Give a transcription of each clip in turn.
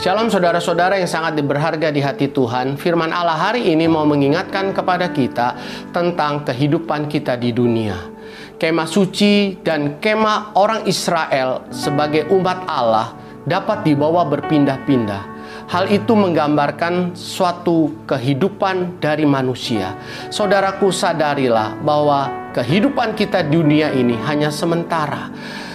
Shalom saudara-saudara yang sangat berharga di hati Tuhan. Firman Allah hari ini mau mengingatkan kepada kita tentang kehidupan kita di dunia. Kemah suci dan kemah orang Israel sebagai umat Allah dapat dibawa berpindah-pindah. Hal itu menggambarkan suatu kehidupan dari manusia. Saudaraku sadarilah bahwa kehidupan kita di dunia ini hanya sementara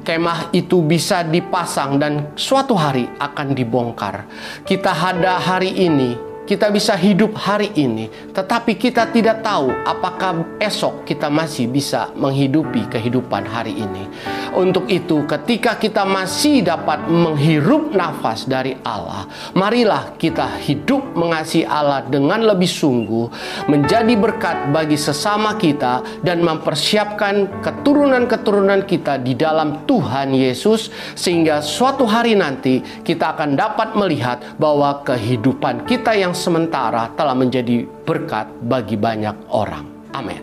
kemah itu bisa dipasang dan suatu hari akan dibongkar. Kita ada hari ini kita bisa hidup hari ini, tetapi kita tidak tahu apakah esok kita masih bisa menghidupi kehidupan hari ini. Untuk itu, ketika kita masih dapat menghirup nafas dari Allah, marilah kita hidup mengasihi Allah dengan lebih sungguh, menjadi berkat bagi sesama kita, dan mempersiapkan keturunan-keturunan kita di dalam Tuhan Yesus, sehingga suatu hari nanti kita akan dapat melihat bahwa kehidupan kita yang sementara telah menjadi berkat bagi banyak orang. Amin.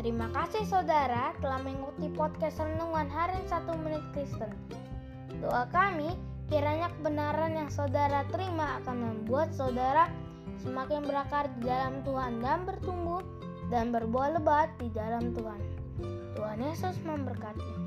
Terima kasih saudara telah mengikuti podcast Renungan Harian 1 Menit Kristen. Doa kami, kiranya kebenaran yang saudara terima akan membuat saudara semakin berakar di dalam Tuhan dan bertumbuh dan berbuah lebat di dalam Tuhan. Tuhan Yesus memberkati.